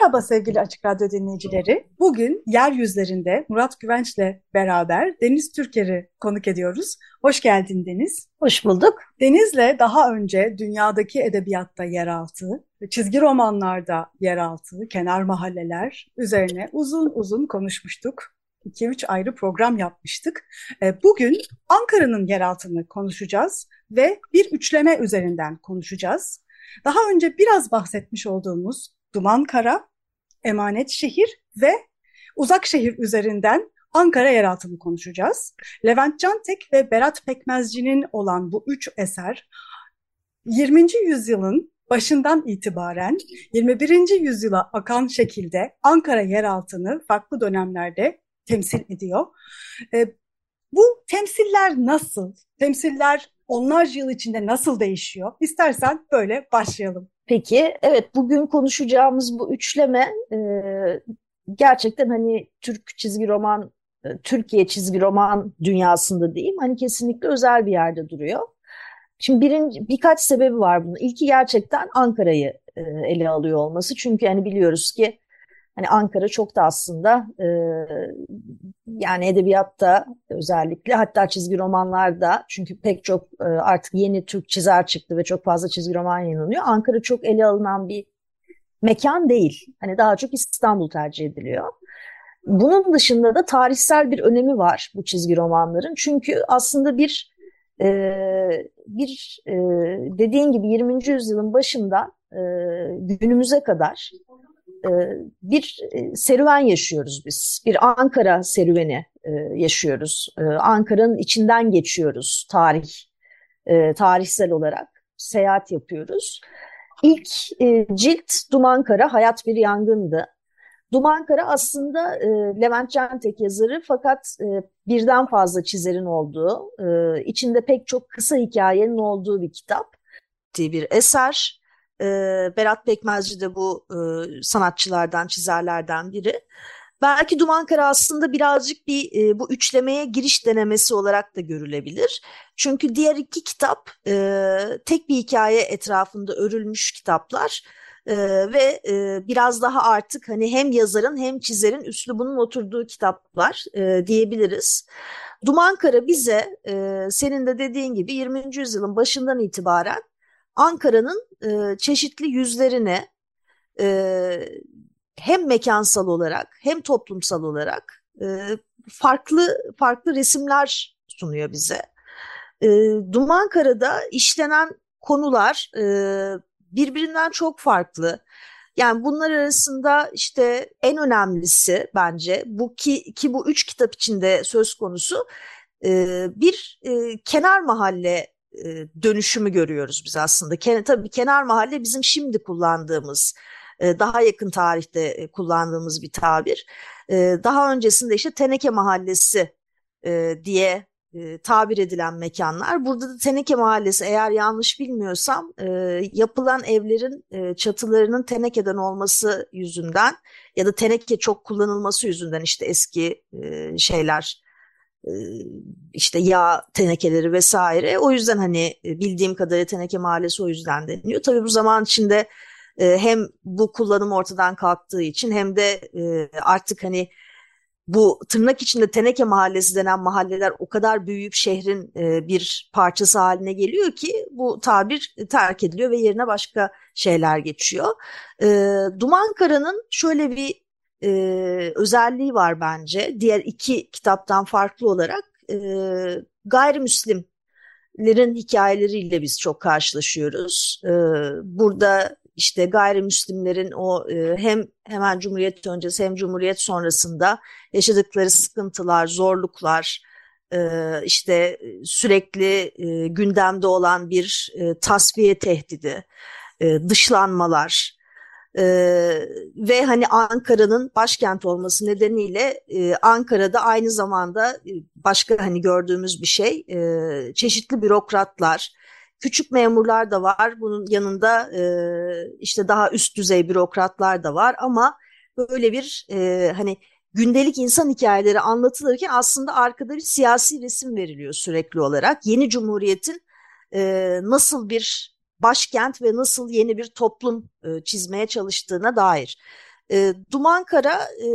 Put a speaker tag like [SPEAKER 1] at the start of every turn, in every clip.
[SPEAKER 1] Merhaba sevgili Açık Radyo dinleyicileri. Bugün yeryüzlerinde Murat Güvenç'le beraber Deniz Türker'i konuk ediyoruz. Hoş geldin Deniz.
[SPEAKER 2] Hoş bulduk.
[SPEAKER 1] Deniz'le daha önce dünyadaki edebiyatta yeraltı, çizgi romanlarda yeraltı, kenar mahalleler üzerine uzun uzun konuşmuştuk. 2-3 ayrı program yapmıştık. E, bugün Ankara'nın yeraltını konuşacağız ve bir üçleme üzerinden konuşacağız. Daha önce biraz bahsetmiş olduğumuz Duman Kara, Emanet Şehir ve Uzak Şehir üzerinden Ankara yeraltını konuşacağız. Levent Cantek ve Berat Pekmezci'nin olan bu üç eser 20. yüzyılın başından itibaren 21. yüzyıla akan şekilde Ankara yeraltını farklı dönemlerde temsil ediyor. E, bu temsiller nasıl? Temsiller onlarca yıl içinde nasıl değişiyor? İstersen böyle başlayalım.
[SPEAKER 2] Peki, evet bugün konuşacağımız bu üçleme e, gerçekten hani Türk çizgi roman, e, Türkiye çizgi roman dünyasında diyeyim hani kesinlikle özel bir yerde duruyor. Şimdi birinci, birkaç sebebi var bunun. İlki gerçekten Ankara'yı e, ele alıyor olması. Çünkü hani biliyoruz ki Hani Ankara çok da aslında e, yani edebiyatta özellikle hatta çizgi romanlarda çünkü pek çok e, artık yeni Türk çizer çıktı ve çok fazla çizgi roman yayınlanıyor. Ankara çok ele alınan bir mekan değil. Hani daha çok İstanbul tercih ediliyor. Bunun dışında da tarihsel bir önemi var bu çizgi romanların. Çünkü aslında bir e, bir e, dediğin gibi 20. yüzyılın başından e, günümüze kadar bir e, serüven yaşıyoruz biz. Bir Ankara serüveni e, yaşıyoruz. Ankara'nın içinden geçiyoruz tarih, tarihsel olarak seyahat yapıyoruz. İlk cilt Dumankara, Hayat Bir Yangındı. Dumankara aslında Levent Cantek yazarı fakat birden fazla çizerin olduğu, içinde pek çok kısa hikayenin olduğu bir kitap. Bir eser. E, Berat Pekmezci de bu e, sanatçılardan, çizerlerden biri. Belki Dumankara aslında birazcık bir e, bu üçlemeye giriş denemesi olarak da görülebilir. Çünkü diğer iki kitap e, tek bir hikaye etrafında örülmüş kitaplar. Ee, ve e, biraz daha artık hani hem yazarın hem çizerin üslubunun oturduğu kitaplar e, diyebiliriz. Dumankara bize e, senin de dediğin gibi 20. yüzyılın başından itibaren Ankara'nın e, çeşitli yüzlerine e, hem mekansal olarak hem toplumsal olarak e, farklı farklı resimler sunuyor bize. E, Dumankara'da işlenen konular e, birbirinden çok farklı. Yani bunlar arasında işte en önemlisi bence bu ki, ki bu üç kitap içinde söz konusu e, bir e, kenar mahalle dönüşümü görüyoruz biz aslında. Ken, tabii kenar mahalle bizim şimdi kullandığımız, e, daha yakın tarihte e, kullandığımız bir tabir. E, daha öncesinde işte Teneke Mahallesi e, diye e, tabir edilen mekanlar. Burada da Teneke Mahallesi eğer yanlış bilmiyorsam e, yapılan evlerin e, çatılarının tenekeden olması yüzünden ya da teneke çok kullanılması yüzünden işte eski e, şeyler işte yağ tenekeleri vesaire. O yüzden hani bildiğim kadarıyla teneke mahallesi o yüzden deniliyor. Tabii bu zaman içinde hem bu kullanım ortadan kalktığı için hem de artık hani bu tırnak içinde teneke mahallesi denen mahalleler o kadar büyüyüp şehrin bir parçası haline geliyor ki bu tabir terk ediliyor ve yerine başka şeyler geçiyor. Dumankara'nın şöyle bir e, özelliği var bence. Diğer iki kitaptan farklı olarak e, gayrimüslimlerin hikayeleriyle biz çok karşılaşıyoruz. E, burada işte gayrimüslimlerin o e, hem hemen Cumhuriyet öncesi hem Cumhuriyet sonrasında yaşadıkları sıkıntılar, zorluklar, e, işte sürekli e, gündemde olan bir e, tasfiye tehdidi, e, dışlanmalar, ee, ve hani Ankara'nın başkent olması nedeniyle e, Ankara'da aynı zamanda e, başka hani gördüğümüz bir şey e, çeşitli bürokratlar, küçük memurlar da var. Bunun yanında e, işte daha üst düzey bürokratlar da var ama böyle bir e, hani gündelik insan hikayeleri anlatılırken aslında arkada bir siyasi resim veriliyor sürekli olarak. Yeni Cumhuriyet'in e, nasıl bir başkent ve nasıl yeni bir toplum e, çizmeye çalıştığına dair. E, Dumankara e,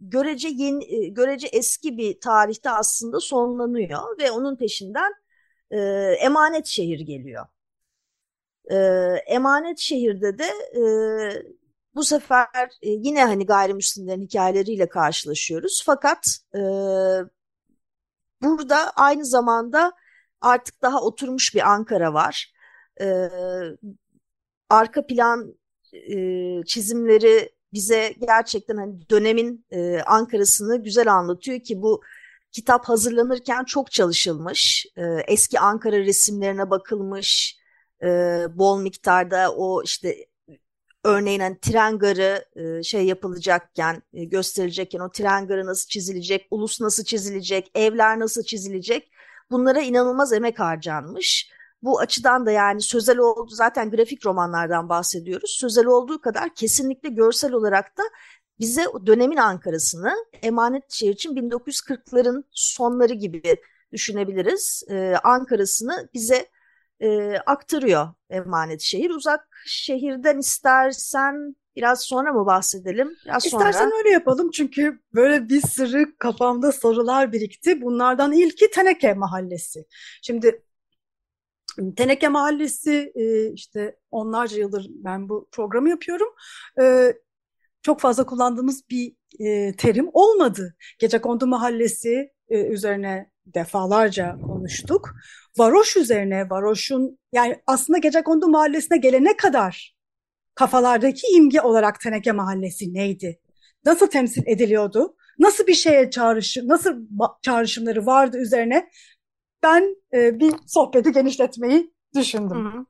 [SPEAKER 2] görece yeni, e, görece eski bir tarihte aslında sonlanıyor ve onun peşinden e, emanet şehir geliyor. E, emanet şehirde de e, bu sefer e, yine hani gayrimüslimlerin hikayeleriyle karşılaşıyoruz. Fakat e, burada aynı zamanda artık daha oturmuş bir Ankara var. E, arka plan e, çizimleri bize gerçekten hani dönemin e, Ankara'sını güzel anlatıyor ki bu kitap hazırlanırken çok çalışılmış. E, eski Ankara resimlerine bakılmış. E, bol miktarda o işte örneğin hani tren garı e, şey yapılacakken, e, gösterecekken o tren garı nasıl çizilecek, ulus nasıl çizilecek, evler nasıl çizilecek bunlara inanılmaz emek harcanmış. Bu açıdan da yani sözel oldu zaten grafik romanlardan bahsediyoruz. Sözel olduğu kadar kesinlikle görsel olarak da bize dönemin Ankara'sını emanet şehir için 1940'ların sonları gibi düşünebiliriz. Ee, Ankara'sını bize e, aktarıyor emanet şehir. Uzak şehirden istersen biraz sonra mı bahsedelim? Biraz
[SPEAKER 1] İstersen
[SPEAKER 2] sonra.
[SPEAKER 1] öyle yapalım çünkü böyle bir sürü kafamda sorular birikti. Bunlardan ilki Teneke Mahallesi. Şimdi Teneke Mahallesi e, işte onlarca yıldır ben bu programı yapıyorum. E, çok fazla kullandığımız bir e, terim olmadı. Gecekondu Mahallesi üzerine defalarca konuştuk. Varoş üzerine, varoşun yani aslında Gecekondu Mahallesi'ne gelene kadar kafalardaki imge olarak Teneke Mahallesi neydi? Nasıl temsil ediliyordu? Nasıl bir şeye çağrışım, nasıl çağrışımları vardı üzerine ben e, bir sohbeti genişletmeyi düşündüm. Hı hı.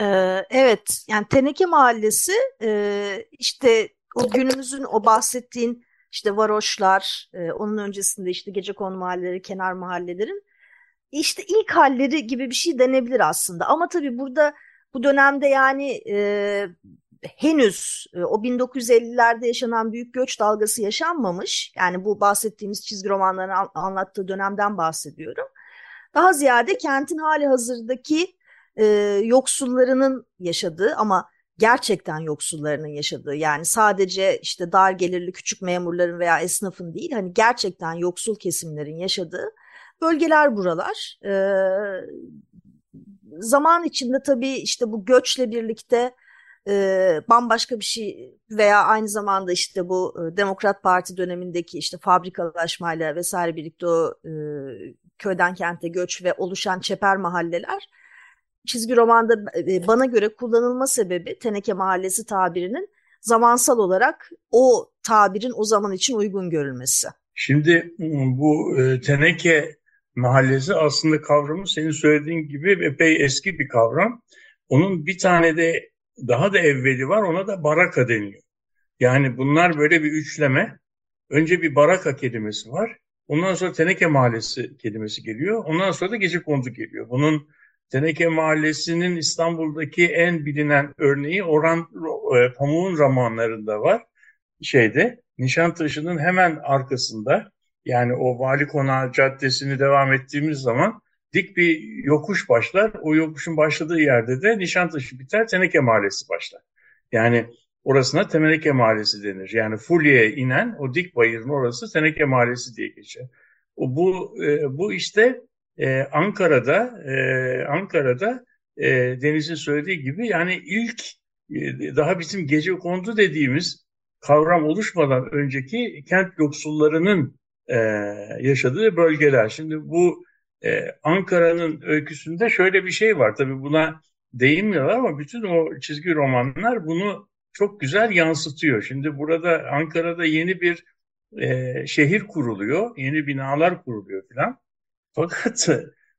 [SPEAKER 2] Ee, evet, yani Teneke Mahallesi e, işte o günümüzün o bahsettiğin işte varoşlar, e, onun öncesinde işte gece konu mahalleleri, kenar mahallelerin işte ilk halleri gibi bir şey denebilir aslında. Ama tabii burada bu dönemde yani e, henüz e, o 1950'lerde yaşanan büyük göç dalgası yaşanmamış. Yani bu bahsettiğimiz çizgi romanların anlattığı dönemden bahsediyorum. Daha ziyade kentin hali hazırdaki e, yoksullarının yaşadığı ama gerçekten yoksullarının yaşadığı yani sadece işte dar gelirli küçük memurların veya esnafın değil hani gerçekten yoksul kesimlerin yaşadığı bölgeler buralar. E, zaman içinde tabii işte bu göçle birlikte e, bambaşka bir şey veya aynı zamanda işte bu e, Demokrat Parti dönemindeki işte fabrikalaşmayla vesaire birlikte o e, köyden kente göç ve oluşan çeper mahalleler çizgi romanda e, bana göre kullanılma sebebi Teneke Mahallesi tabirinin zamansal olarak o tabirin o zaman için uygun görülmesi.
[SPEAKER 3] Şimdi bu e, Teneke Mahallesi aslında kavramı senin söylediğin gibi epey eski bir kavram. Onun bir tane de daha da evveli var ona da baraka deniyor. Yani bunlar böyle bir üçleme. Önce bir baraka kelimesi var. Ondan sonra Teneke Mahallesi kelimesi geliyor. Ondan sonra da Gece Kondu geliyor. Bunun Teneke Mahallesi'nin İstanbul'daki en bilinen örneği Orhan e, Pamuk'un romanlarında var. Şeyde Nişantaşı'nın hemen arkasında yani o Vali Konağı Caddesi'ni devam ettiğimiz zaman dik bir yokuş başlar. O yokuşun başladığı yerde de Nişantaşı biter, Teneke Mahallesi başlar. Yani orasına Teneke Mahallesi denir. Yani Fulya'ya inen o dik bayırın orası Teneke Mahallesi diye geçer. O, bu, e, bu işte e, Ankara'da e, Ankara'da e, Deniz'in söylediği gibi yani ilk e, daha bizim gece kondu dediğimiz kavram oluşmadan önceki kent yoksullarının e, yaşadığı bölgeler. Şimdi bu e, Ankara'nın öyküsünde şöyle bir şey var. Tabii buna değinmiyorlar ama bütün o çizgi romanlar bunu çok güzel yansıtıyor. Şimdi burada Ankara'da yeni bir e, şehir kuruluyor, yeni binalar kuruluyor falan. Fakat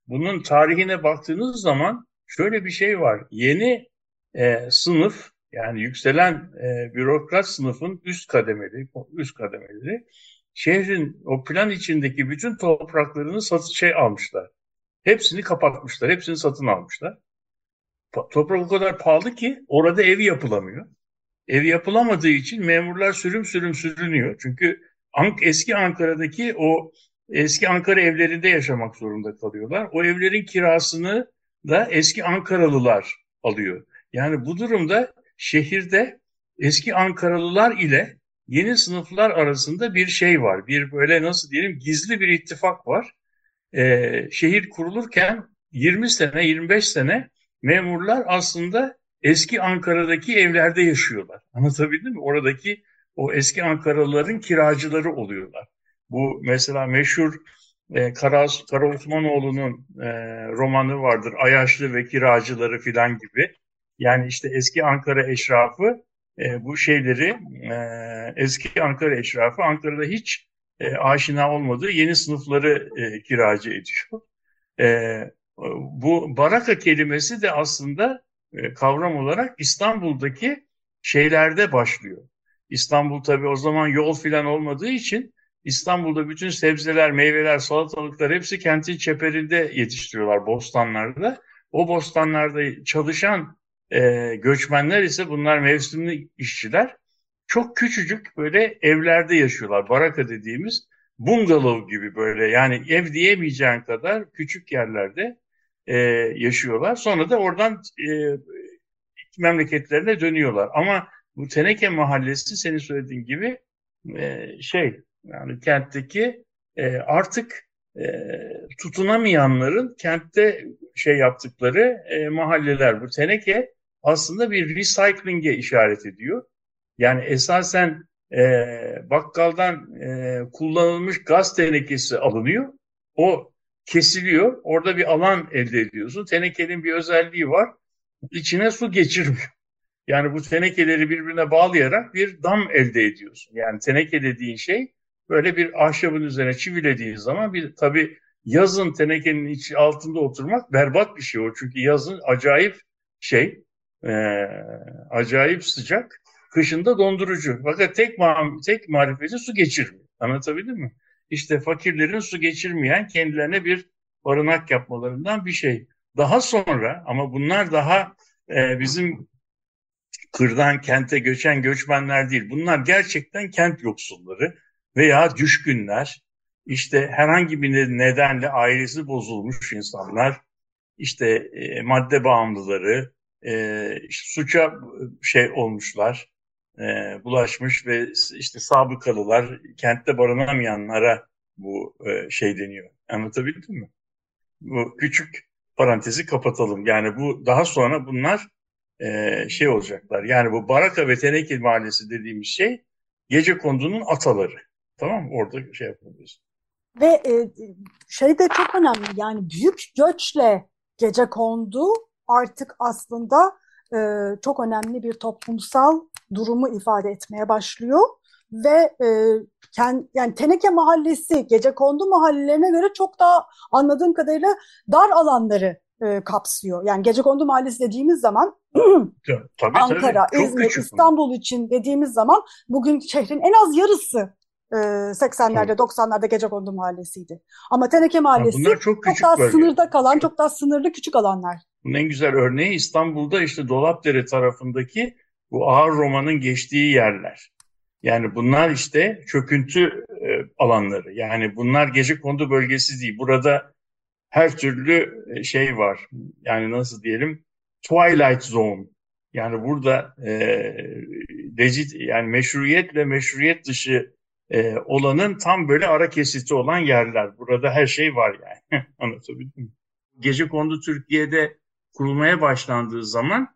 [SPEAKER 3] bunun tarihine baktığınız zaman şöyle bir şey var. Yeni e, sınıf yani yükselen e, bürokrat sınıfın üst kademeli, üst kademeleri şehrin o plan içindeki bütün topraklarını satı şey almışlar. Hepsini kapatmışlar, hepsini satın almışlar. Toprak o kadar pahalı ki orada ev yapılamıyor. Ev yapılamadığı için memurlar sürüm sürüm sürünüyor. Çünkü eski Ankara'daki o eski Ankara evlerinde yaşamak zorunda kalıyorlar. O evlerin kirasını da eski Ankaralılar alıyor. Yani bu durumda şehirde eski Ankaralılar ile yeni sınıflar arasında bir şey var. Bir böyle nasıl diyelim gizli bir ittifak var. Ee, şehir kurulurken 20 sene 25 sene memurlar aslında eski Ankara'daki evlerde yaşıyorlar. Anlatabildim mi? Oradaki o eski Ankaralıların kiracıları oluyorlar. Bu mesela meşhur e, Kara, Kara Osmanoğlu'nun e, romanı vardır. Ayaşlı ve kiracıları filan gibi. Yani işte eski Ankara eşrafı e, bu şeyleri e, eski Ankara eşrafı Ankara'da hiç e, aşina olmadığı yeni sınıfları e, kiracı ediyor. E, bu baraka kelimesi de aslında e, kavram olarak İstanbul'daki şeylerde başlıyor. İstanbul tabii o zaman yol filan olmadığı için İstanbul'da bütün sebzeler, meyveler, salatalıklar hepsi kentin çeperinde yetiştiriyorlar bostanlarda. O bostanlarda çalışan e, göçmenler ise bunlar mevsimli işçiler. Çok küçücük böyle evlerde yaşıyorlar. Baraka dediğimiz bungalov gibi böyle yani ev diyemeyeceğin kadar küçük yerlerde e, yaşıyorlar. Sonra da oradan e, memleketlerine dönüyorlar. Ama bu Teneke Mahallesi senin söylediğin gibi e, şey yani kentteki e, artık e, tutunamayanların kentte şey yaptıkları e, mahalleler. Bu Teneke aslında bir recycling'e işaret ediyor. Yani esasen e, bakkaldan e, kullanılmış gaz tenekesi alınıyor. O kesiliyor. Orada bir alan elde ediyorsun. Tenekenin bir özelliği var. İçine su geçirmiyor. Yani bu tenekeleri birbirine bağlayarak bir dam elde ediyorsun. Yani teneke dediğin şey böyle bir ahşabın üzerine çivilediğin zaman bir tabii yazın tenekenin içi altında oturmak berbat bir şey o. Çünkü yazın acayip şey, e, acayip sıcak. Kışında dondurucu. Fakat tek, ma tek marifeti su geçirmiyor. Anlatabildim mi? İşte fakirlerin su geçirmeyen kendilerine bir barınak yapmalarından bir şey. Daha sonra ama bunlar daha e, bizim kırdan kente göçen göçmenler değil. Bunlar gerçekten kent yoksulları veya düşkünler. İşte herhangi bir nedenle ailesi bozulmuş insanlar, işte e, madde bağımlıları, e, işte suça şey olmuşlar, e, bulaşmış ve işte sabıkalılar, kentte barınamayanlara bu e, şey deniyor. Anlatabildim mi? Bu küçük parantezi kapatalım. Yani bu daha sonra bunlar e, şey olacaklar. Yani bu Baraka ve Teneke Mahallesi dediğimiz şey gece kondunun ataları. Tamam mı? Orada şey yapabiliriz.
[SPEAKER 1] Ve e, şey de çok önemli yani büyük göçle gece kondu artık aslında e, çok önemli bir toplumsal durumu ifade etmeye başlıyor ve e, kend, yani Teneke Mahallesi gece kondu mahallelerine göre çok daha anladığım kadarıyla dar alanları e, kapsıyor. Yani gece kondu mahallesi dediğimiz zaman tabii, Ankara, tabii. İzmir, İstanbul mi? için dediğimiz zaman bugün şehrin en az yarısı 80'lerde 90'larda gece kondu mahallesiydi. Ama Teneke Mahallesi
[SPEAKER 3] ya çok,
[SPEAKER 1] çok daha bölge. sınırda kalan, çok daha sınırlı küçük alanlar.
[SPEAKER 3] Bunun en güzel örneği İstanbul'da işte Dolapdere tarafındaki bu ağır romanın geçtiği yerler. Yani bunlar işte çöküntü e, alanları. Yani bunlar gece kondu bölgesi değil. Burada her türlü e, şey var. Yani nasıl diyelim? Twilight Zone. Yani burada e, legit yani meşruiyetle meşruiyet dışı e, olanın tam böyle ara kesiti olan yerler. Burada her şey var yani. Anlatabildim mi? Gece kondu Türkiye'de kurulmaya başlandığı zaman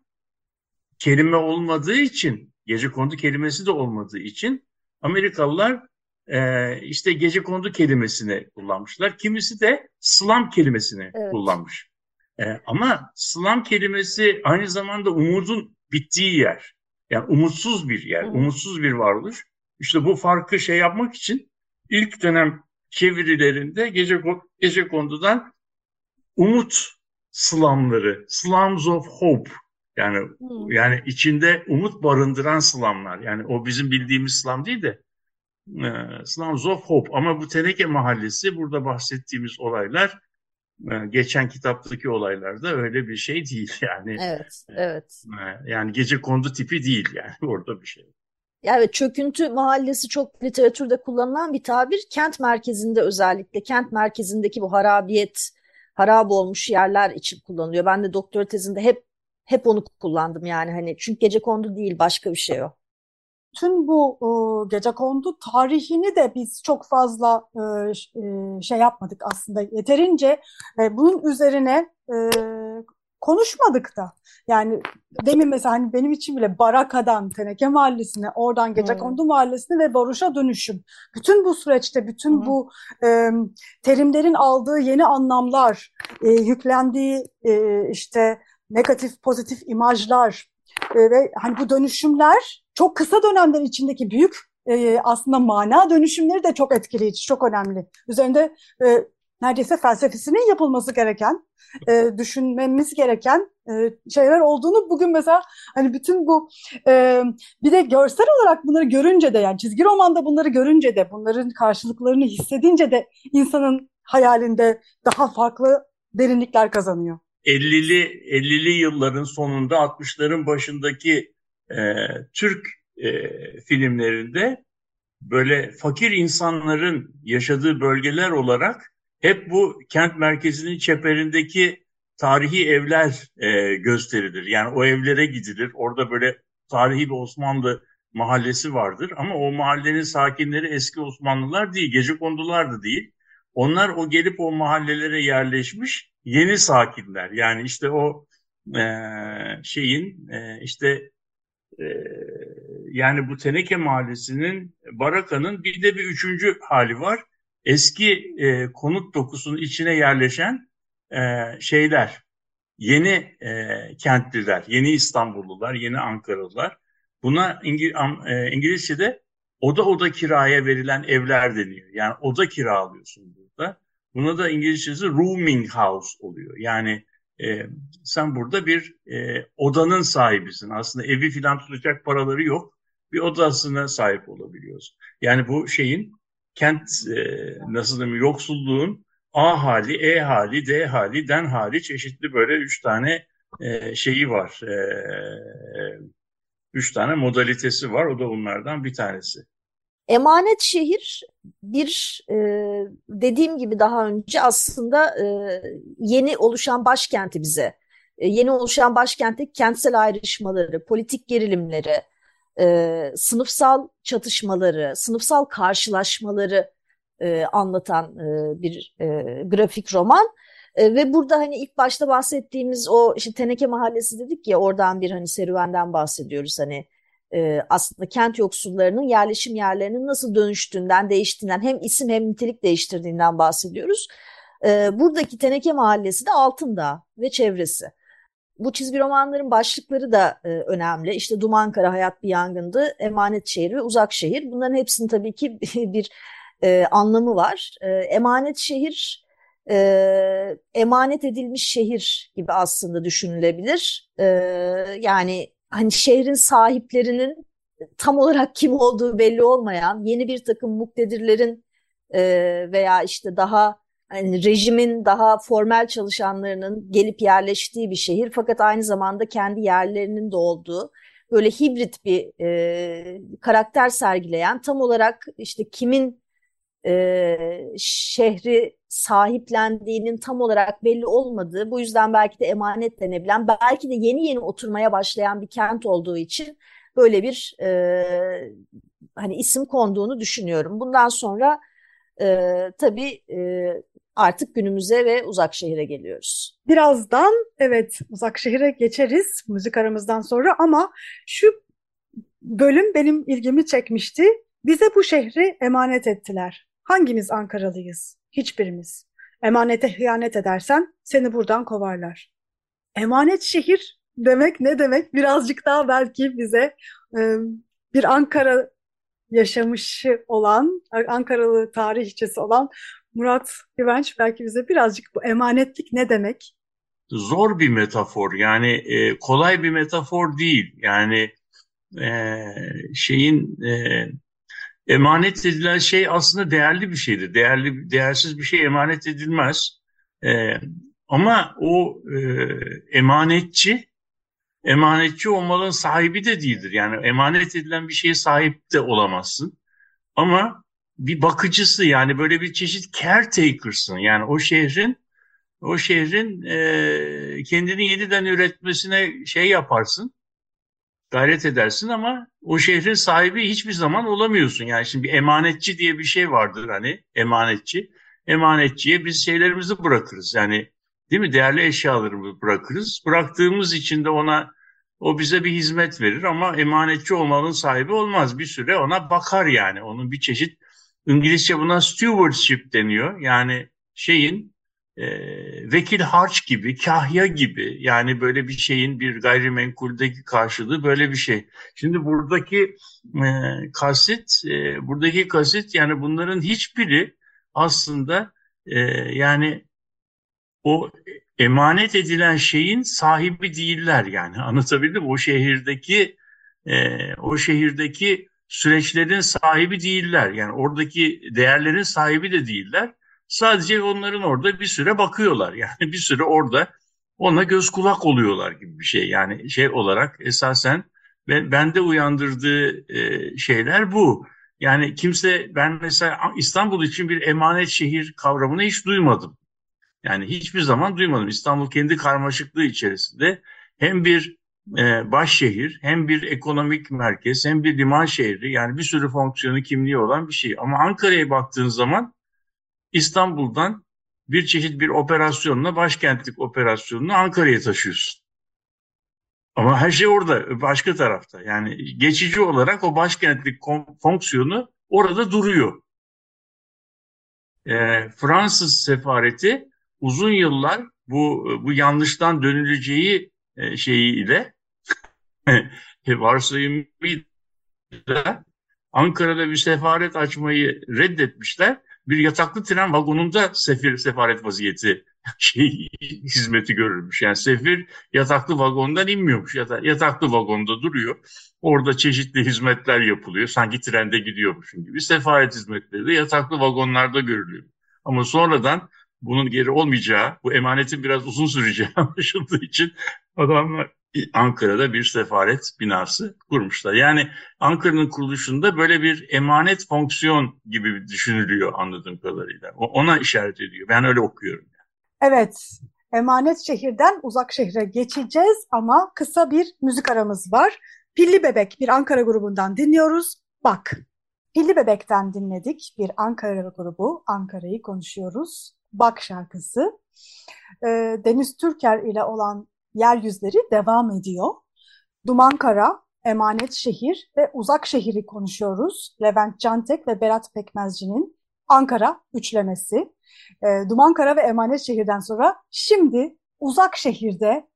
[SPEAKER 3] kelime olmadığı için, gece kondu kelimesi de olmadığı için Amerikalılar e, işte gece kondu kelimesini kullanmışlar. Kimisi de slam kelimesini evet. kullanmış. E, ama slam kelimesi aynı zamanda umudun bittiği yer. Yani umutsuz bir yer, Hı. umutsuz bir varoluş. İşte bu farkı şey yapmak için ilk dönem çevirilerinde gece, gece kondudan umut slamları, slums of hope yani hmm. yani içinde umut barındıran slamlar. Yani o bizim bildiğimiz slam değil de e, slums of hope. Ama bu Teneke Mahallesi burada bahsettiğimiz olaylar e, geçen kitaptaki olaylarda öyle bir şey değil yani.
[SPEAKER 2] Evet, evet.
[SPEAKER 3] E, yani gece kondu tipi değil yani orada bir şey.
[SPEAKER 2] Yani çöküntü mahallesi çok literatürde kullanılan bir tabir. Kent merkezinde özellikle kent merkezindeki bu harabiyet, harap olmuş yerler için kullanılıyor. Ben de doktora tezinde hep hep onu kullandım yani hani çünkü gece kondu değil başka bir şey o.
[SPEAKER 1] bütün bu e, gecekondu tarihini de biz çok fazla e, e, şey yapmadık aslında yeterince e, bunun üzerine e, konuşmadık da. Yani demin mesela hani benim için bile Baraka'dan Teneke Mahallesi'ne, oradan Gecekondu hmm. Mahallesi'ne ve Baruş'a dönüşüm. Bütün bu süreçte, bütün hmm. bu e, terimlerin aldığı yeni anlamlar, e, yüklendiği e, işte negatif, pozitif imajlar e, ve hani bu dönüşümler çok kısa dönemler içindeki büyük e, aslında mana dönüşümleri de çok etkileyici, çok önemli. Üzerinde e, neredeyse felsefesinin yapılması gereken, e, düşünmemiz gereken e, şeyler olduğunu bugün mesela hani bütün bu e, bir de görsel olarak bunları görünce de yani çizgi romanda bunları görünce de bunların karşılıklarını hissedince de insanın hayalinde daha farklı derinlikler kazanıyor.
[SPEAKER 3] 50'li 50'li yılların sonunda 60'ların başındaki e, Türk e, filmlerinde böyle fakir insanların yaşadığı bölgeler olarak hep bu kent merkezinin çeperindeki tarihi evler e, gösterilir. Yani o evlere gidilir. Orada böyle tarihi bir Osmanlı mahallesi vardır. Ama o mahallenin sakinleri eski Osmanlılar değil, gece kondular da değil. Onlar o gelip o mahallelere yerleşmiş yeni sakinler. Yani işte o e, şeyin e, işte e, yani bu Teneke Mahallesi'nin Baraka'nın bir de bir üçüncü hali var eski e, konut dokusunun içine yerleşen e, şeyler, yeni e, kentliler, yeni İstanbullular, yeni Ankaralılar. Buna İngil e, İngilizce'de oda oda kiraya verilen evler deniyor. Yani oda kiralıyorsun burada. Buna da İngilizcesi rooming house oluyor. Yani e, sen burada bir e, odanın sahibisin. Aslında evi filan tutacak paraları yok. Bir odasına sahip olabiliyorsun. Yani bu şeyin kent e, nasıl diyeyim yoksulluğun A hali, E hali, D hali, den hali çeşitli böyle üç tane e, şeyi var. E, üç tane modalitesi var. O da bunlardan bir tanesi.
[SPEAKER 2] Emanet şehir bir e, dediğim gibi daha önce aslında e, yeni oluşan başkenti bize, e, yeni oluşan başkentteki kentsel ayrışmaları, politik gerilimleri, e, sınıfsal çatışmaları, sınıfsal karşılaşmaları e, anlatan e, bir e, grafik roman. E, ve burada hani ilk başta bahsettiğimiz o işte Teneke Mahallesi dedik ya oradan bir hani serüvenden bahsediyoruz hani e, aslında kent yoksullarının yerleşim yerlerinin nasıl dönüştüğünden, değiştiğinden hem isim hem nitelik değiştirdiğinden bahsediyoruz. E, buradaki Teneke Mahallesi de Altındağ ve çevresi. Bu çizgi romanların başlıkları da e, önemli. İşte Duman Kara, Hayat Bir Yangındı, Emanet Şehir ve Uzak Şehir. Bunların hepsinin tabii ki bir e, anlamı var. E, emanet Şehir, e, emanet edilmiş şehir gibi aslında düşünülebilir. E, yani hani şehrin sahiplerinin tam olarak kim olduğu belli olmayan yeni bir takım muktedirlerin e, veya işte daha hani rejimin daha formel çalışanlarının gelip yerleştiği bir şehir fakat aynı zamanda kendi yerlerinin de olduğu böyle hibrit bir e, karakter sergileyen tam olarak işte kimin e, şehri sahiplendiğinin tam olarak belli olmadığı bu yüzden belki de emanet denebilen belki de yeni yeni oturmaya başlayan bir kent olduğu için böyle bir e, hani isim konduğunu düşünüyorum. Bundan sonra e, tabii e, artık günümüze ve uzak şehire geliyoruz.
[SPEAKER 1] Birazdan evet uzak şehire geçeriz müzik aramızdan sonra ama şu bölüm benim ilgimi çekmişti. Bize bu şehri emanet ettiler. Hangimiz Ankaralıyız? Hiçbirimiz. Emanete hıyanet edersen seni buradan kovarlar. Emanet şehir demek ne demek? Birazcık daha belki bize e, bir Ankara yaşamışı olan, Ankaralı tarihçesi olan Murat Güvenç belki bize birazcık bu emanetlik ne demek?
[SPEAKER 3] Zor bir metafor yani e, kolay bir metafor değil. Yani e, şeyin e, emanet edilen şey aslında değerli bir şeydir. Değerli, değersiz bir şey emanet edilmez. E, ama o e, emanetçi emanetçi olmanın sahibi de değildir. Yani emanet edilen bir şeye sahip de olamazsın. Ama bir bakıcısı yani böyle bir çeşit caretaker'sın. Yani o şehrin o şehrin e, kendini yeniden üretmesine şey yaparsın. gayret edersin ama o şehrin sahibi hiçbir zaman olamıyorsun. Yani şimdi bir emanetçi diye bir şey vardır hani emanetçi. Emanetçiye biz şeylerimizi bırakırız. Yani değil mi değerli eşyalarımızı bırakırız. Bıraktığımız için de ona o bize bir hizmet verir ama emanetçi olmanın sahibi olmaz. Bir süre ona bakar yani. Onun bir çeşit İngilizce buna stewardship deniyor. Yani şeyin e, vekil harç gibi, kahya gibi yani böyle bir şeyin bir gayrimenkuldeki karşılığı böyle bir şey. Şimdi buradaki e, kasit, e, buradaki kasit yani bunların hiçbiri aslında e, yani o emanet edilen şeyin sahibi değiller yani anlatabildim? O şehirdeki e, o şehirdeki süreçlerin sahibi değiller yani oradaki değerlerin sahibi de değiller. Sadece onların orada bir süre bakıyorlar yani bir süre orada ona göz kulak oluyorlar gibi bir şey yani şey olarak esasen ben, bende uyandırdığı e, şeyler bu. Yani kimse ben mesela İstanbul için bir emanet şehir kavramını hiç duymadım. Yani hiçbir zaman duymadım. İstanbul kendi karmaşıklığı içerisinde hem bir e, baş şehir, hem bir ekonomik merkez, hem bir liman şehri yani bir sürü fonksiyonu kimliği olan bir şey. Ama Ankara'ya baktığın zaman İstanbul'dan bir çeşit bir operasyonla başkentlik operasyonunu Ankara'ya taşıyorsun. Ama her şey orada, başka tarafta. Yani geçici olarak o başkentlik fonksiyonu orada duruyor. E, Fransız sefareti uzun yıllar bu bu yanlıştan dönüleceği e, şeyiyle varsayımıyla Ankara'da bir sefaret açmayı reddetmişler. Bir yataklı tren vagonunda sefir sefaret vaziyeti şey hizmeti görülmüş. Yani sefir yataklı vagondan inmiyormuş. Yata, yataklı vagonda duruyor. Orada çeşitli hizmetler yapılıyor. Sanki trende gidiyormuşsun gibi. Sefaret hizmetleri de yataklı vagonlarda görülüyor. Ama sonradan bunun geri olmayacağı, bu emanetin biraz uzun süreceği anlaşıldığı için adamlar Ankara'da bir sefaret binası kurmuşlar. Yani Ankara'nın kuruluşunda böyle bir emanet fonksiyon gibi düşünülüyor anladığım kadarıyla. Ona işaret ediyor. Ben öyle okuyorum.
[SPEAKER 1] Evet, emanet şehirden uzak şehre geçeceğiz ama kısa bir müzik aramız var. Pilli Bebek bir Ankara grubundan dinliyoruz. Bak, Pilli Bebek'ten dinledik bir Ankara grubu. Ankara'yı konuşuyoruz. Bak şarkısı. Deniz Türker ile olan yeryüzleri devam ediyor. Duman Kara, Emanet Şehir ve Uzak Şehir'i konuşuyoruz. Levent Cantek ve Berat Pekmezci'nin Ankara üçlemesi. E, Duman Kara ve Emanet Şehir'den sonra şimdi Uzak Şehir'de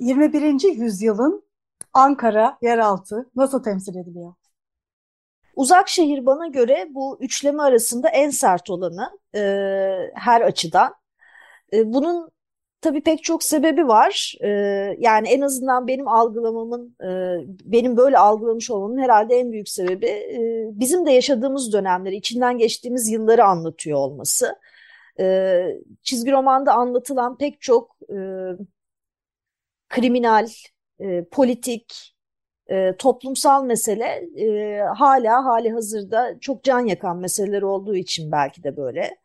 [SPEAKER 1] 21. yüzyılın Ankara yeraltı nasıl temsil ediliyor?
[SPEAKER 2] Uzak şehir bana göre bu üçleme arasında en sert olanı e, her açıdan. E, bunun Tabii pek çok sebebi var. Ee, yani en azından benim algılamamın, e, benim böyle algılamış olmamın herhalde en büyük sebebi e, bizim de yaşadığımız dönemleri, içinden geçtiğimiz yılları anlatıyor olması. E, çizgi romanda anlatılan pek çok e, kriminal, e, politik, e, toplumsal mesele e, hala hali hazırda çok can yakan meseleler olduğu için belki de böyle.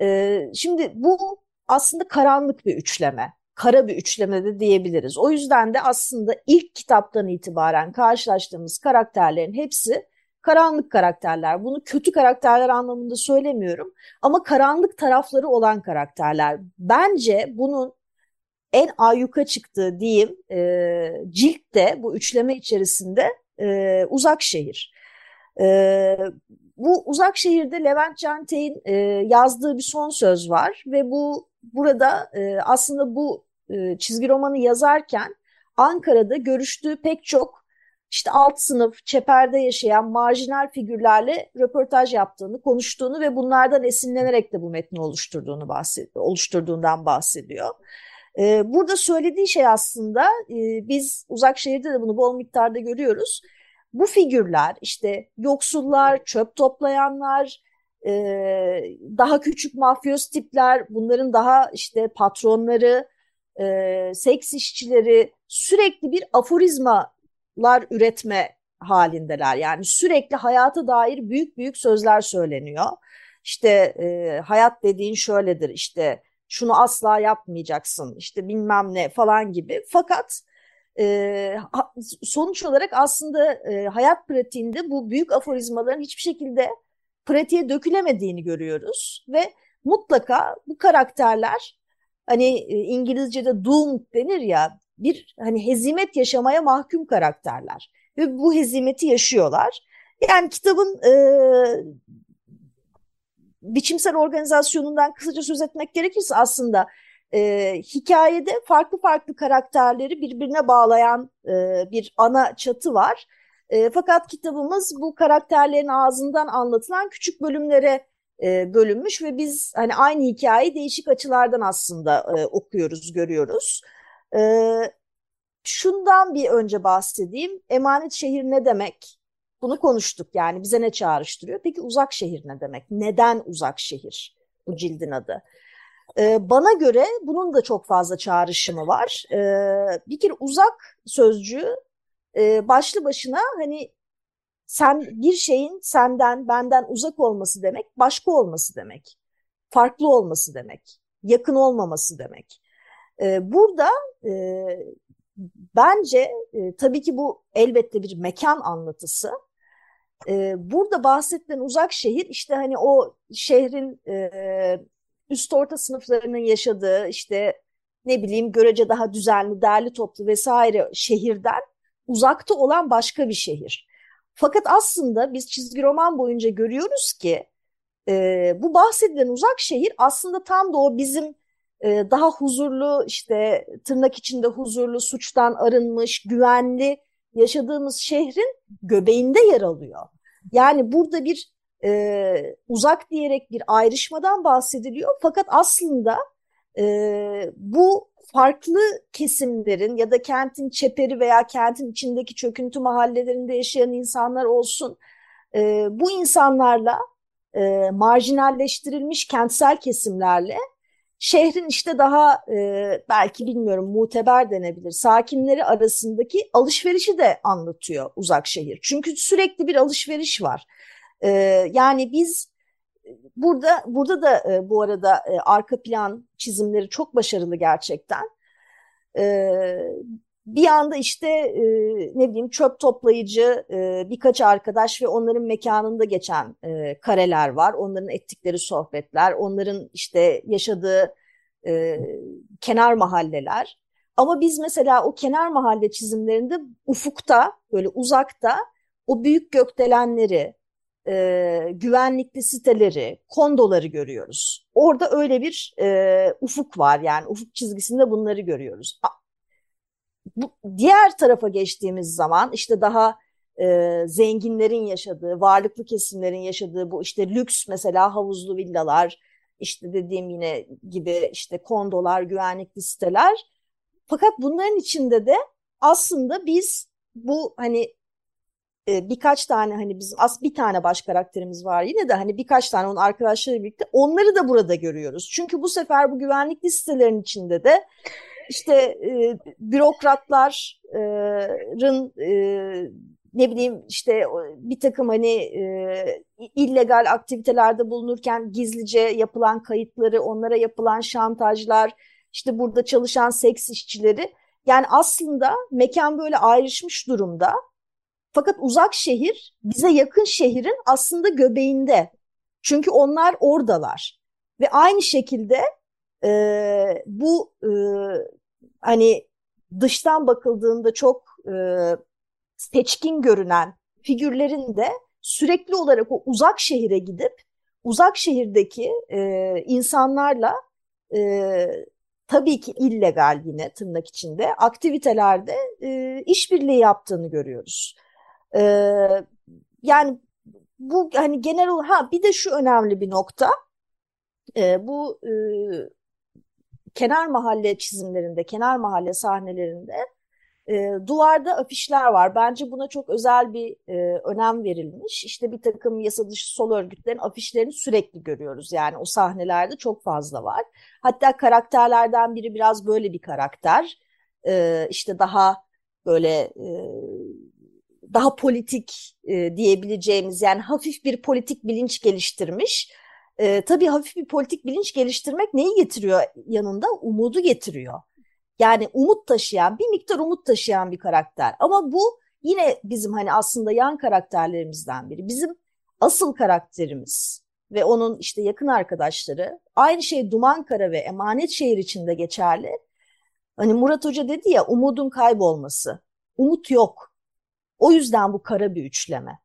[SPEAKER 2] E, şimdi bu aslında karanlık bir üçleme. Kara bir üçleme de diyebiliriz. O yüzden de aslında ilk kitaptan itibaren karşılaştığımız karakterlerin hepsi karanlık karakterler. Bunu kötü karakterler anlamında söylemiyorum ama karanlık tarafları olan karakterler. Bence bunun en ayyuka çıktığı diyeyim e, ciltte bu üçleme içerisinde e, uzak şehir. E, bu uzak şehirde Levent Cantek'in e, yazdığı bir son söz var ve bu burada e, aslında bu e, çizgi romanı yazarken Ankara'da görüştüğü pek çok işte alt sınıf, çeperde yaşayan marjinal figürlerle röportaj yaptığını, konuştuğunu ve bunlardan esinlenerek de bu metni oluşturduğunu bahsediyor, oluşturduğundan bahsediyor. Ee, burada söylediği şey aslında e, biz uzak şehirde de bunu bol miktarda görüyoruz. Bu figürler işte yoksullar, çöp toplayanlar, e, daha küçük mafyöz tipler, bunların daha işte patronları, e, seks işçileri sürekli bir aforizmalar üretme halindeler. Yani sürekli hayata dair büyük büyük sözler söyleniyor. İşte e, hayat dediğin şöyledir işte şunu asla yapmayacaksın işte bilmem ne falan gibi. Fakat e, sonuç olarak aslında e, hayat pratiğinde bu büyük aforizmaların hiçbir şekilde pratiğe dökülemediğini görüyoruz ve mutlaka bu karakterler hani e, İngilizce'de doomed denir ya bir hani hezimet yaşamaya mahkum karakterler ve bu hezimeti yaşıyorlar. Yani kitabın e, biçimsel organizasyonundan kısaca söz etmek gerekirse aslında e, hikayede farklı farklı karakterleri birbirine bağlayan e, bir ana çatı var. E, fakat kitabımız bu karakterlerin ağzından anlatılan küçük bölümlere e, bölünmüş ve biz hani aynı hikayeyi değişik açılardan aslında e, okuyoruz, görüyoruz. E, şundan bir önce bahsedeyim. Emanet şehir ne demek? Bunu konuştuk yani bize ne çağrıştırıyor? Peki uzak şehir ne demek? Neden uzak şehir bu cildin adı? Ee, bana göre bunun da çok fazla çağrışımı var. Ee, bir kere uzak sözcüğü e, başlı başına hani sen bir şeyin senden benden uzak olması demek, başka olması demek, farklı olması demek, yakın olmaması demek. Ee, burada e, bence e, tabii ki bu elbette bir mekan anlatısı. Burada bahsedilen uzak şehir işte hani o şehrin üst orta sınıflarının yaşadığı işte ne bileyim görece daha düzenli, derli toplu vesaire şehirden uzakta olan başka bir şehir. Fakat aslında biz çizgi roman boyunca görüyoruz ki e, bu bahsedilen uzak şehir aslında tam da o bizim e, daha huzurlu işte tırnak içinde huzurlu, suçtan arınmış, güvenli yaşadığımız şehrin göbeğinde yer alıyor. Yani burada bir e, uzak diyerek bir ayrışmadan bahsediliyor. Fakat aslında e, bu farklı kesimlerin ya da kentin çeperi veya kentin içindeki çöküntü mahallelerinde yaşayan insanlar olsun, e, bu insanlarla e, marjinalleştirilmiş kentsel kesimlerle şehrin işte daha e, belki bilmiyorum muteber denebilir sakinleri arasındaki alışverişi de anlatıyor uzak şehir. Çünkü sürekli bir alışveriş var. E, yani biz burada burada da e, bu arada e, arka plan çizimleri çok başarılı gerçekten. E, bir anda işte e, ne bileyim çöp toplayıcı e, birkaç arkadaş ve onların mekanında geçen e, kareler var. Onların ettikleri sohbetler, onların işte yaşadığı e, kenar mahalleler. Ama biz mesela o kenar mahalle çizimlerinde ufukta böyle uzakta o büyük gökdelenleri, e, güvenlikli siteleri, kondoları görüyoruz. Orada öyle bir e, ufuk var yani ufuk çizgisinde bunları görüyoruz. Bu, diğer tarafa geçtiğimiz zaman işte daha e, zenginlerin yaşadığı, varlıklı kesimlerin yaşadığı bu işte lüks mesela havuzlu villalar, işte dediğim yine gibi işte kondolar, güvenlikli siteler. Fakat bunların içinde de aslında biz bu hani e, birkaç tane hani bizim az bir tane baş karakterimiz var yine de hani birkaç tane onun arkadaşlarıyla birlikte onları da burada görüyoruz. Çünkü bu sefer bu güvenlik listelerinin içinde de işte e, bürokratların e, ne bileyim işte bir takım hani e, illegal aktivitelerde bulunurken gizlice yapılan kayıtları, onlara yapılan şantajlar, işte burada çalışan seks işçileri. Yani aslında mekan böyle ayrışmış durumda fakat uzak şehir bize yakın şehrin aslında göbeğinde. Çünkü onlar oradalar. Ve aynı şekilde e, bu e, hani dıştan bakıldığında çok e, seçkin görünen figürlerin de sürekli olarak o uzak şehire gidip uzak şehirdeki e, insanlarla e, tabii ki illegal yine tırnak içinde aktivitelerde e, işbirliği yaptığını görüyoruz. Ee, yani bu hani genel ha bir de şu önemli bir nokta. Ee, bu e, kenar mahalle çizimlerinde, kenar mahalle sahnelerinde e, duvarda afişler var. Bence buna çok özel bir e, önem verilmiş. İşte bir takım yasa dışı sol örgütlerin afişlerini sürekli görüyoruz. Yani o sahnelerde çok fazla var. Hatta karakterlerden biri biraz böyle bir karakter. E, işte daha böyle e, daha politik e, diyebileceğimiz yani hafif bir politik bilinç geliştirmiş. E, tabii hafif bir politik bilinç geliştirmek neyi getiriyor yanında? Umudu getiriyor. Yani umut taşıyan, bir miktar umut taşıyan bir karakter. Ama bu yine bizim hani aslında yan karakterlerimizden biri. Bizim asıl karakterimiz ve onun işte yakın arkadaşları aynı şey Duman Kara ve Emanet Şehir içinde geçerli. Hani Murat Hoca dedi ya umudun kaybolması. Umut yok. O yüzden bu kara bir üçleme.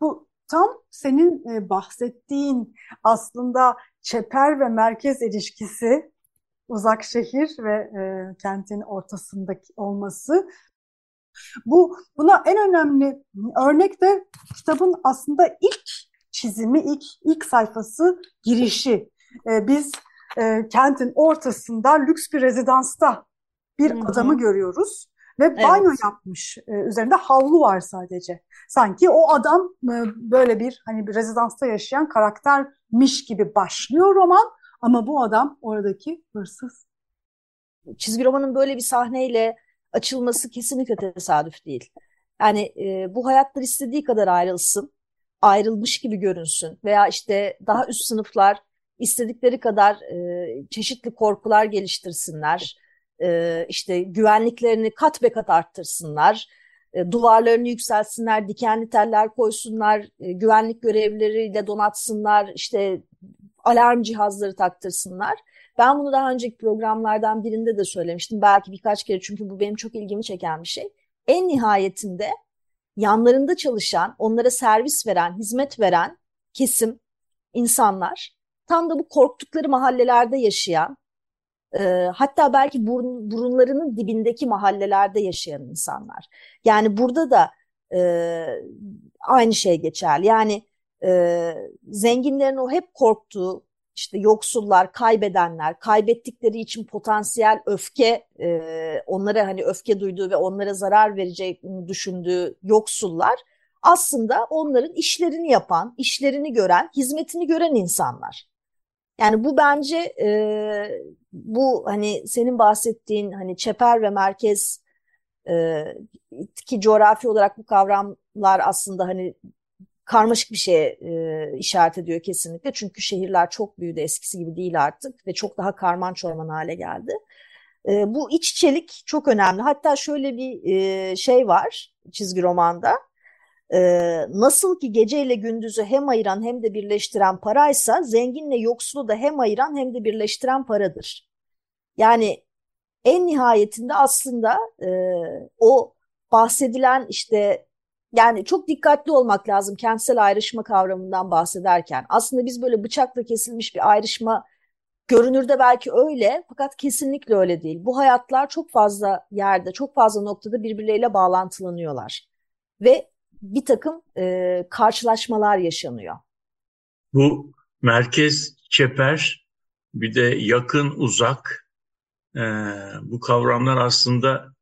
[SPEAKER 1] Bu tam senin e, bahsettiğin aslında çeper ve merkez ilişkisi uzak şehir ve e, kentin ortasındaki olması. Bu buna en önemli örnek de kitabın aslında ilk çizimi, ilk ilk sayfası girişi. E, biz e, kentin ortasında lüks bir rezidansta bir Hı-hı. adamı görüyoruz ve evet. banyo yapmış. E, üzerinde havlu var sadece. Sanki o adam e, böyle bir hani bir rezidansta yaşayan karaktermiş gibi başlıyor roman ama bu adam oradaki hırsız.
[SPEAKER 2] Çizgi romanın böyle bir sahneyle açılması kesinlikle tesadüf değil. Yani e, bu hayatlar istediği kadar ayrılsın, ayrılmış gibi görünsün veya işte daha üst sınıflar istedikleri kadar e, çeşitli korkular geliştirsinler, e, işte güvenliklerini kat be kat arttırsınlar, e, duvarlarını yükseltsinler, dikenli teller koysunlar, e, güvenlik görevlileriyle donatsınlar, işte alarm cihazları taktırsınlar. Ben bunu daha önceki programlardan birinde de söylemiştim. Belki birkaç kere çünkü bu benim çok ilgimi çeken bir şey. En nihayetinde yanlarında çalışan, onlara servis veren, hizmet veren kesim, insanlar tam da bu korktukları mahallelerde yaşayan, hatta belki burun, burunlarının dibindeki mahallelerde yaşayan insanlar. Yani burada da e, aynı şey geçerli. Yani e, zenginlerin o hep korktuğu, işte yoksullar, kaybedenler, kaybettikleri için potansiyel öfke, e, onlara hani öfke duyduğu ve onlara zarar vereceğini düşündüğü yoksullar aslında onların işlerini yapan, işlerini gören, hizmetini gören insanlar. Yani bu bence e, bu hani senin bahsettiğin hani çeper ve merkez e, ki coğrafi olarak bu kavramlar aslında hani karmaşık bir şeye e, işaret ediyor kesinlikle. Çünkü şehirler çok büyüdü eskisi gibi değil artık ve çok daha karman çorman hale geldi. E, bu iç içelik çok önemli. Hatta şöyle bir e, şey var çizgi romanda. E, nasıl ki gece ile gündüzü hem ayıran hem de birleştiren paraysa zenginle yoksulu da hem ayıran hem de birleştiren paradır. Yani en nihayetinde aslında e, o bahsedilen işte yani çok dikkatli olmak lazım kentsel ayrışma kavramından bahsederken. Aslında biz böyle bıçakla kesilmiş bir ayrışma görünürde belki öyle fakat kesinlikle öyle değil. Bu hayatlar çok fazla yerde, çok fazla noktada birbirleriyle bağlantılanıyorlar. Ve bir takım e, karşılaşmalar yaşanıyor.
[SPEAKER 3] Bu merkez, çeper, bir de yakın, uzak e, bu kavramlar aslında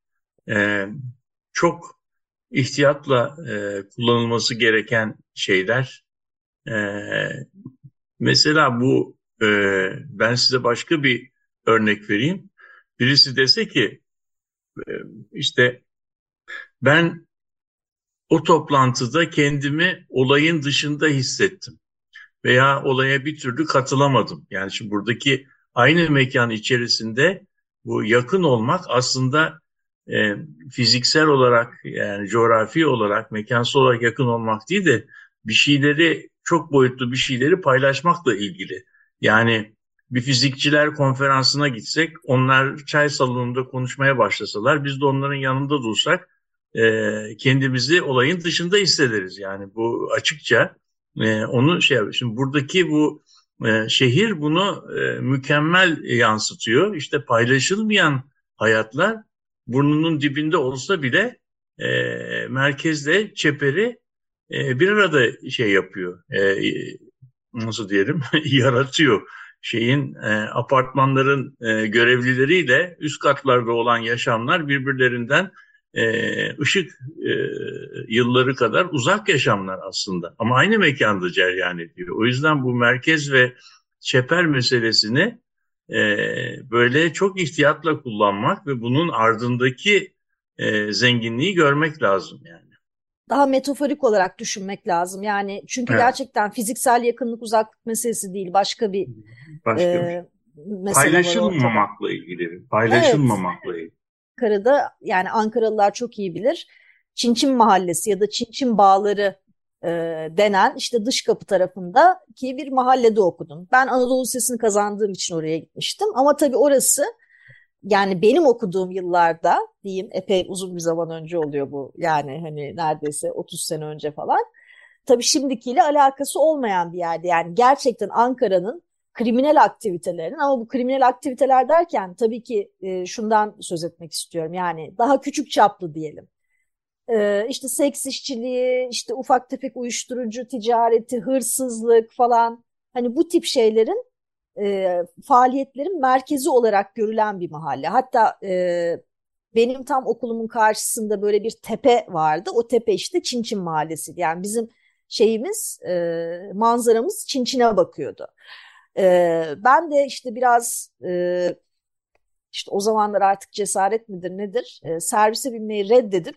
[SPEAKER 3] e, çok ihtiyatla e, kullanılması gereken şeyler. E, mesela bu e, ben size başka bir örnek vereyim. Birisi dese ki e, işte ben o toplantıda kendimi olayın dışında hissettim veya olaya bir türlü katılamadım. Yani şimdi buradaki aynı mekan içerisinde bu yakın olmak aslında e, fiziksel olarak yani coğrafi olarak mekansal olarak yakın olmak değil de bir şeyleri çok boyutlu bir şeyleri paylaşmakla ilgili. Yani bir fizikçiler konferansına gitsek onlar çay salonunda konuşmaya başlasalar biz de onların yanında dursak e, kendimizi olayın dışında hissederiz. Yani bu açıkça e, onu şey. Şimdi buradaki bu e, şehir bunu e, mükemmel yansıtıyor. İşte paylaşılmayan hayatlar burnunun dibinde olsa bile e, merkezde çeperi e, bir arada şey yapıyor. E, nasıl diyelim yaratıyor. Şeyin e, apartmanların e, görevlileriyle üst katlarda olan yaşamlar birbirlerinden ışık e, yılları kadar uzak yaşamlar aslında. Ama aynı mekanda ceryan ediyor. O yüzden bu merkez ve çeper meselesini e, böyle çok ihtiyatla kullanmak ve bunun ardındaki e, zenginliği görmek lazım yani.
[SPEAKER 2] Daha metaforik olarak düşünmek lazım yani çünkü evet. gerçekten fiziksel yakınlık uzaklık meselesi değil başka bir, başka e, bir.
[SPEAKER 3] mesele Paylaşılmamakla ilgili. Paylaşılmamakla evet. ilgili.
[SPEAKER 2] Ankara'da yani Ankaralılar çok iyi bilir. Çinçin Mahallesi ya da Çinçin Bağları e, denen işte dış kapı tarafında ki bir mahallede okudum. Ben Anadolu Lisesi'ni kazandığım için oraya gitmiştim. Ama tabii orası yani benim okuduğum yıllarda diyeyim epey uzun bir zaman önce oluyor bu. Yani hani neredeyse 30 sene önce falan. Tabii şimdikiyle alakası olmayan bir yerde. Yani gerçekten Ankara'nın kriminal aktivitelerinin ama bu kriminal aktiviteler derken tabii ki e, şundan söz etmek istiyorum. Yani daha küçük çaplı diyelim. E, işte seks işçiliği, işte ufak tefek uyuşturucu ticareti, hırsızlık falan. Hani bu tip şeylerin e, faaliyetlerin merkezi olarak görülen bir mahalle. Hatta e, benim tam okulumun karşısında böyle bir tepe vardı. O tepe işte Çinçin Mahallesi. Yani bizim şeyimiz, e, manzaramız Çinçin'e bakıyordu. E, ben de işte biraz e, işte o zamanlar artık cesaret midir nedir e, servise binmeyi reddedip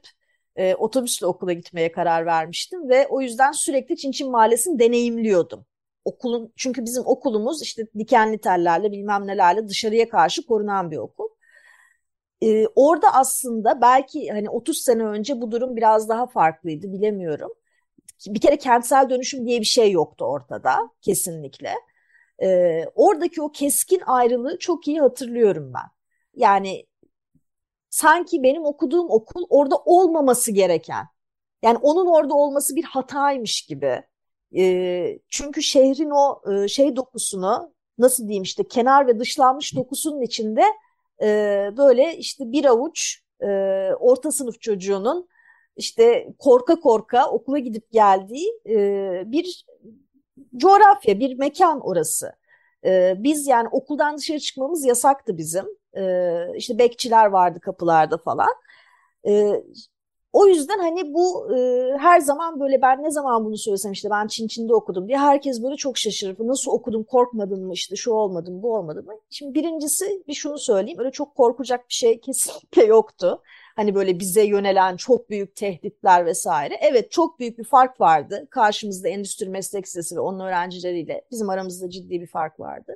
[SPEAKER 2] e, otobüsle okula gitmeye karar vermiştim ve o yüzden sürekli Çinçin Mahallesi'ni deneyimliyordum. Okulun çünkü bizim okulumuz işte dikenli tellerle bilmem nelerle dışarıya karşı korunan bir okul. Ee, orada aslında belki hani 30 sene önce bu durum biraz daha farklıydı bilemiyorum. Bir kere kentsel dönüşüm diye bir şey yoktu ortada kesinlikle. Ee, oradaki o keskin ayrılığı çok iyi hatırlıyorum ben. Yani sanki benim okuduğum okul orada olmaması gereken. Yani onun orada olması bir hataymış gibi. E, çünkü şehrin o e, şey dokusunu nasıl diyeyim işte kenar ve dışlanmış dokusunun içinde e, böyle işte bir avuç e, orta sınıf çocuğunun işte korka korka okula gidip geldiği e, bir coğrafya, bir mekan orası. E, biz yani okuldan dışarı çıkmamız yasaktı bizim. E, işte bekçiler vardı kapılarda falan. E, o yüzden hani bu e, her zaman böyle ben ne zaman bunu söylesem işte ben Çin Çin'de okudum diye herkes böyle çok şaşırır. Nasıl okudum korkmadın mı işte şu olmadı mı bu olmadı mı? Şimdi birincisi bir şunu söyleyeyim öyle çok korkacak bir şey kesinlikle yoktu. Hani böyle bize yönelen çok büyük tehditler vesaire. Evet çok büyük bir fark vardı. Karşımızda Endüstri Meslek Lisesi ve onun öğrencileriyle bizim aramızda ciddi bir fark vardı.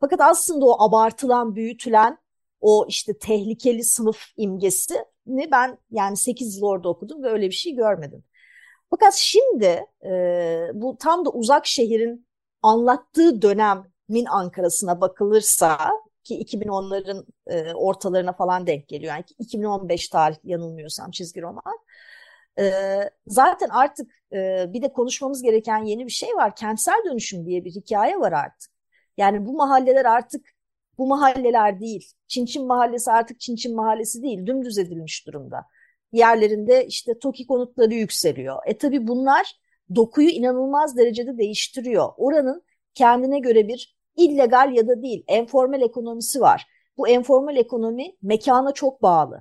[SPEAKER 2] Fakat aslında o abartılan, büyütülen o işte tehlikeli sınıf imgesi ni ben yani 8 yıl orada okudum ve öyle bir şey görmedim. Fakat şimdi e, bu tam da uzak şehrin anlattığı dönemin Ankara'sına bakılırsa ki 2010'ların e, ortalarına falan denk geliyor. Yani 2015 tarih yanılmıyorsam çizgi roman. E, zaten artık e, bir de konuşmamız gereken yeni bir şey var. Kentsel dönüşüm diye bir hikaye var artık. Yani bu mahalleler artık bu mahalleler değil. Çinçin Mahallesi artık Çinçin Mahallesi değil. Dümdüz edilmiş durumda. Yerlerinde işte TOKİ konutları yükseliyor. E tabi bunlar dokuyu inanılmaz derecede değiştiriyor. Oranın kendine göre bir illegal ya da değil enformal ekonomisi var. Bu enformal ekonomi mekana çok bağlı.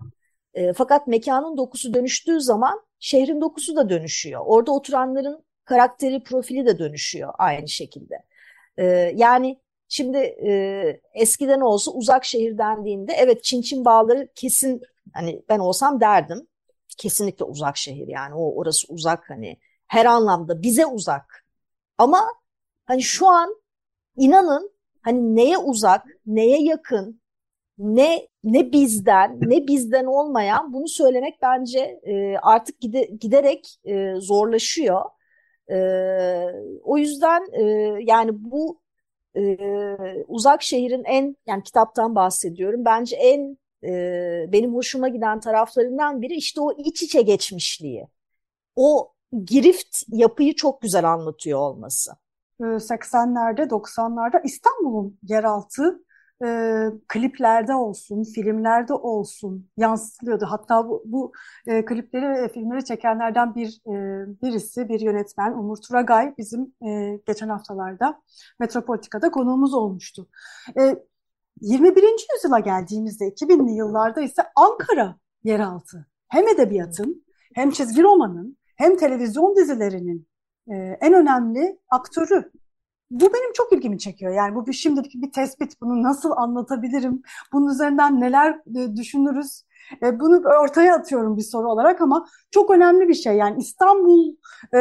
[SPEAKER 2] E, fakat mekanın dokusu dönüştüğü zaman şehrin dokusu da dönüşüyor. Orada oturanların karakteri, profili de dönüşüyor aynı şekilde. E, yani Şimdi e, eskiden olsa uzak şehir dendiğinde evet Çin Çin bağları kesin hani ben olsam derdim. Kesinlikle uzak şehir yani o orası uzak hani her anlamda bize uzak. Ama hani şu an inanın hani neye uzak, neye yakın, ne ne bizden, ne bizden olmayan bunu söylemek bence e, artık gide, giderek e, zorlaşıyor. E, o yüzden e, yani bu e, uzak şehrin en yani kitaptan bahsediyorum bence en e, benim hoşuma giden taraflarından biri işte o iç içe geçmişliği. O girift yapıyı çok güzel anlatıyor olması.
[SPEAKER 1] 80'lerde 90'larda İstanbul'un yeraltı e, kliplerde olsun, filmlerde olsun yansıtılıyordu. Hatta bu, bu e, klipleri ve filmleri çekenlerden bir e, birisi, bir yönetmen Umur Turagay bizim e, geçen haftalarda Metropolitika'da konuğumuz olmuştu. E, 21. yüzyıla geldiğimizde 2000'li yıllarda ise Ankara yeraltı hem edebiyatın hem çizgi romanın hem televizyon dizilerinin e, en önemli aktörü bu benim çok ilgimi çekiyor. Yani bu bir şimdilik bir tespit. Bunu nasıl anlatabilirim? Bunun üzerinden neler e, düşünürüz? E, bunu ortaya atıyorum bir soru olarak ama çok önemli bir şey. Yani İstanbul e,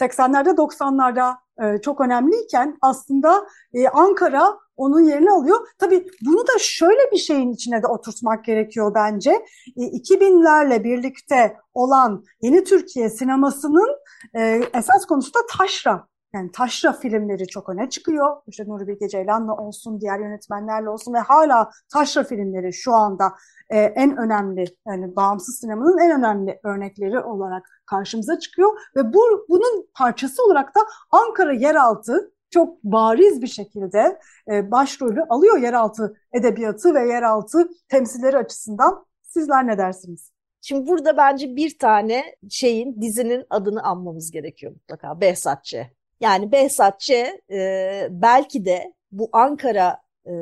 [SPEAKER 1] 80'lerde 90'larda e, çok önemliyken aslında e, Ankara onun yerini alıyor. Tabii bunu da şöyle bir şeyin içine de oturtmak gerekiyor bence. E, 2000'lerle birlikte olan yeni Türkiye sinemasının e, esas konusu da taşra yani taşra filmleri çok öne çıkıyor. İşte Nuri Bilge Ceylan'la olsun, diğer yönetmenlerle olsun ve hala taşra filmleri şu anda e, en önemli, yani bağımsız sinemanın en önemli örnekleri olarak karşımıza çıkıyor. Ve bu bunun parçası olarak da Ankara yeraltı çok bariz bir şekilde e, başrolü alıyor yeraltı edebiyatı ve yeraltı temsilleri açısından. Sizler ne dersiniz?
[SPEAKER 2] Şimdi burada bence bir tane şeyin dizinin adını anmamız gerekiyor mutlaka. Behzatçı. Yani Behzat Ç. E, belki de bu Ankara e,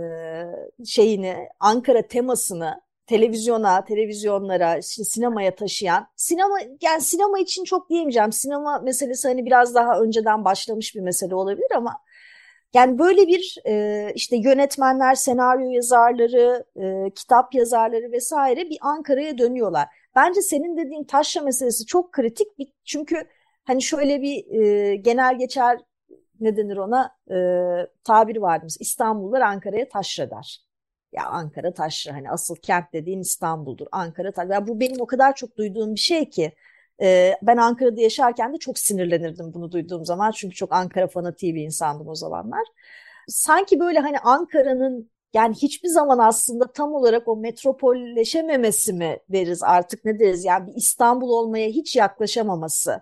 [SPEAKER 2] şeyini, Ankara temasını televizyona, televizyonlara, işte sinemaya taşıyan, sinema yani sinema için çok diyemeyeceğim. Sinema meselesi hani biraz daha önceden başlamış bir mesele olabilir ama yani böyle bir e, işte yönetmenler, senaryo yazarları, e, kitap yazarları vesaire bir Ankara'ya dönüyorlar. Bence senin dediğin taşra meselesi çok kritik çünkü hani şöyle bir e, genel geçer ne denir ona e, tabir vardı. İstanbullular Ankara'ya taşra der. Ya Ankara taşra hani asıl kent dediğin İstanbul'dur. Ankara taşra. Bu benim o kadar çok duyduğum bir şey ki e, ben Ankara'da yaşarken de çok sinirlenirdim bunu duyduğum zaman. Çünkü çok Ankara fanatiği bir insandım o zamanlar. Sanki böyle hani Ankara'nın yani hiçbir zaman aslında tam olarak o metropolleşememesi mi deriz artık ne deriz yani bir İstanbul olmaya hiç yaklaşamaması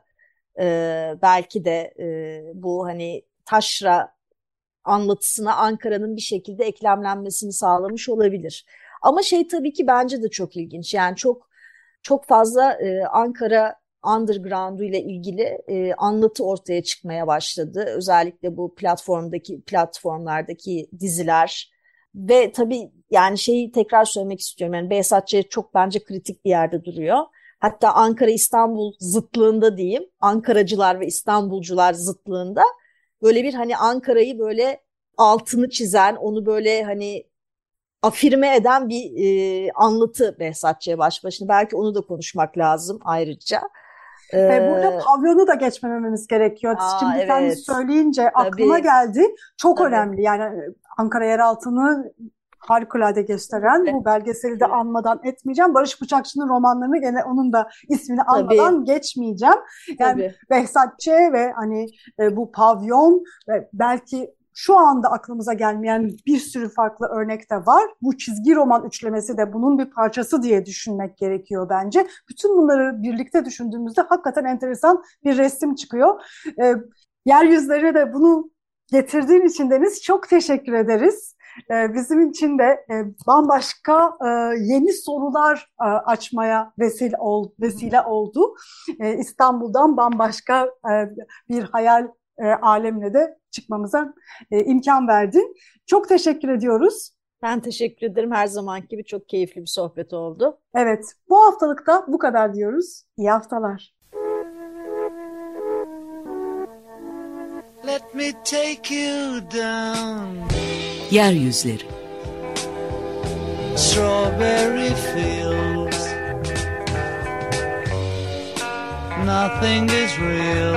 [SPEAKER 2] e, belki de e, bu hani taşra anlatısına Ankara'nın bir şekilde eklemlenmesini sağlamış olabilir. Ama şey tabii ki bence de çok ilginç. Yani çok çok fazla e, Ankara underground'u ile ilgili e, anlatı ortaya çıkmaya başladı. Özellikle bu platformdaki platformlardaki diziler ve tabii yani şeyi tekrar söylemek istiyorum. Yani Behzat çok bence kritik bir yerde duruyor. Hatta Ankara-İstanbul zıtlığında diyeyim. Ankaracılar ve İstanbulcular zıtlığında böyle bir hani Ankara'yı böyle altını çizen, onu böyle hani afirme eden bir e, anlatı Behzatçı'ya baş başına. Belki onu da konuşmak lazım ayrıca.
[SPEAKER 1] Ee, Burada pavyonu da geçmememiz gerekiyor. Aa, Şimdi evet. sen söyleyince aklıma Tabii. geldi. Çok Tabii. önemli. Yani Ankara yeraltını harikulade gösteren bu belgeseli de anmadan etmeyeceğim. Barış Bıçakçı'nın romanlarını gene onun da ismini anmadan Tabii. geçmeyeceğim. Yani Tabii. Behzat Ç. ve hani e, bu pavyon ve belki şu anda aklımıza gelmeyen bir sürü farklı örnek de var. Bu çizgi roman üçlemesi de bunun bir parçası diye düşünmek gerekiyor bence. Bütün bunları birlikte düşündüğümüzde hakikaten enteresan bir resim çıkıyor. E, yeryüzleri de bunu getirdiğin için Deniz çok teşekkür ederiz. Ee, bizim için de e, bambaşka e, yeni sorular e, açmaya vesile, vesile oldu. İstanbul'dan bambaşka bir hayal alemine de çıkmamıza imkan verdin. Çok teşekkür ediyoruz.
[SPEAKER 2] Ben teşekkür ederim. Her zaman gibi çok keyifli bir sohbet oldu.
[SPEAKER 1] Evet, bu haftalıkta bu kadar diyoruz. İyi haftalar. Me take you down.
[SPEAKER 4] Yeryüzleri.
[SPEAKER 5] Strawberry fields. Nothing is real.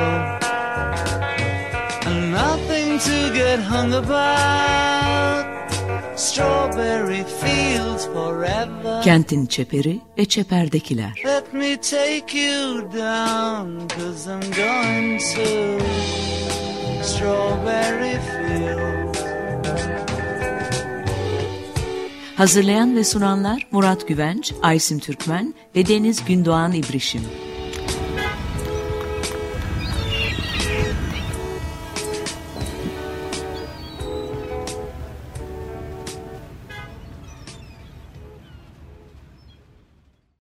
[SPEAKER 5] And nothing to get hung about. Strawberry fields forever.
[SPEAKER 4] Kentin çeperi ve çeperdekiler.
[SPEAKER 5] Let me take you down Cause I'm going to
[SPEAKER 4] Hazırlayan ve sunanlar Murat Güvenç, Aysim Türkmen ve Deniz Gündoğan İbrişim.